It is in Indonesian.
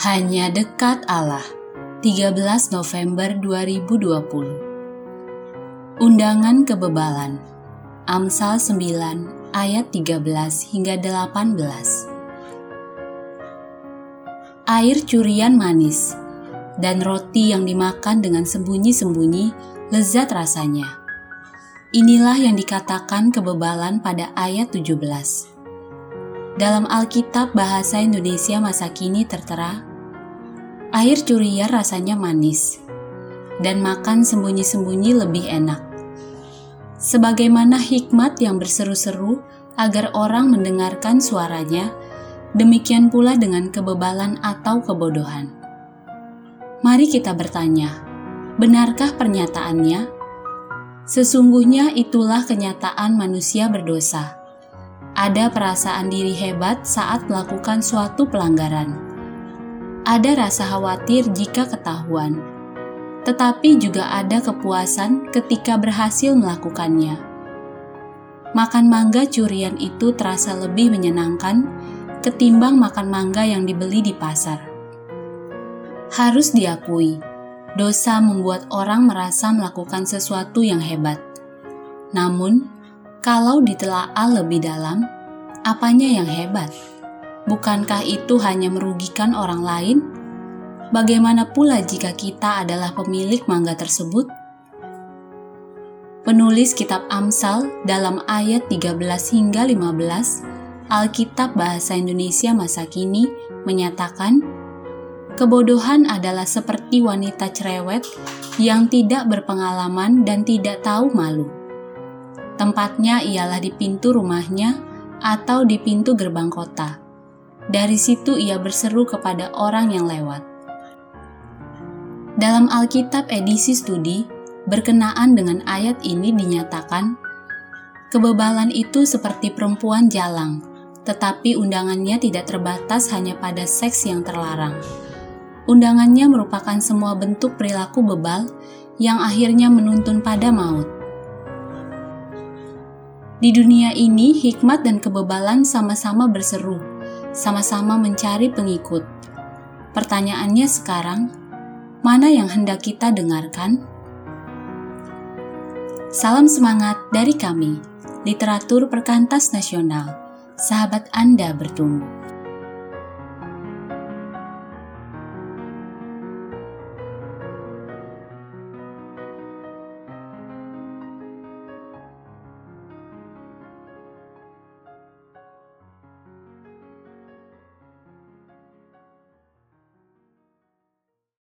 Hanya dekat Allah. 13 November 2020. Undangan kebebalan. Amsal 9 ayat 13 hingga 18. Air curian manis dan roti yang dimakan dengan sembunyi-sembunyi lezat rasanya. Inilah yang dikatakan kebebalan pada ayat 17. Dalam Alkitab Bahasa Indonesia masa kini tertera, air curian rasanya manis, dan makan sembunyi-sembunyi lebih enak. Sebagaimana hikmat yang berseru-seru agar orang mendengarkan suaranya, demikian pula dengan kebebalan atau kebodohan. Mari kita bertanya, benarkah pernyataannya? Sesungguhnya itulah kenyataan manusia berdosa ada perasaan diri hebat saat melakukan suatu pelanggaran. Ada rasa khawatir jika ketahuan, tetapi juga ada kepuasan ketika berhasil melakukannya. Makan mangga curian itu terasa lebih menyenangkan ketimbang makan mangga yang dibeli di pasar. Harus diakui, dosa membuat orang merasa melakukan sesuatu yang hebat. Namun, kalau ditelaah lebih dalam, apanya yang hebat? Bukankah itu hanya merugikan orang lain? Bagaimana pula jika kita adalah pemilik mangga tersebut? Penulis kitab Amsal dalam ayat 13 hingga 15 Alkitab Bahasa Indonesia masa kini menyatakan kebodohan adalah seperti wanita cerewet yang tidak berpengalaman dan tidak tahu malu Tempatnya ialah di pintu rumahnya atau di pintu gerbang kota. Dari situ ia berseru kepada orang yang lewat. Dalam Alkitab edisi studi, berkenaan dengan ayat ini dinyatakan, kebebalan itu seperti perempuan jalang, tetapi undangannya tidak terbatas hanya pada seks yang terlarang. Undangannya merupakan semua bentuk perilaku bebal yang akhirnya menuntun pada maut. Di dunia ini, hikmat dan kebebalan sama-sama berseru, sama-sama mencari pengikut. Pertanyaannya sekarang, mana yang hendak kita dengarkan? Salam semangat dari kami, Literatur Perkantas Nasional. Sahabat Anda bertumbuh.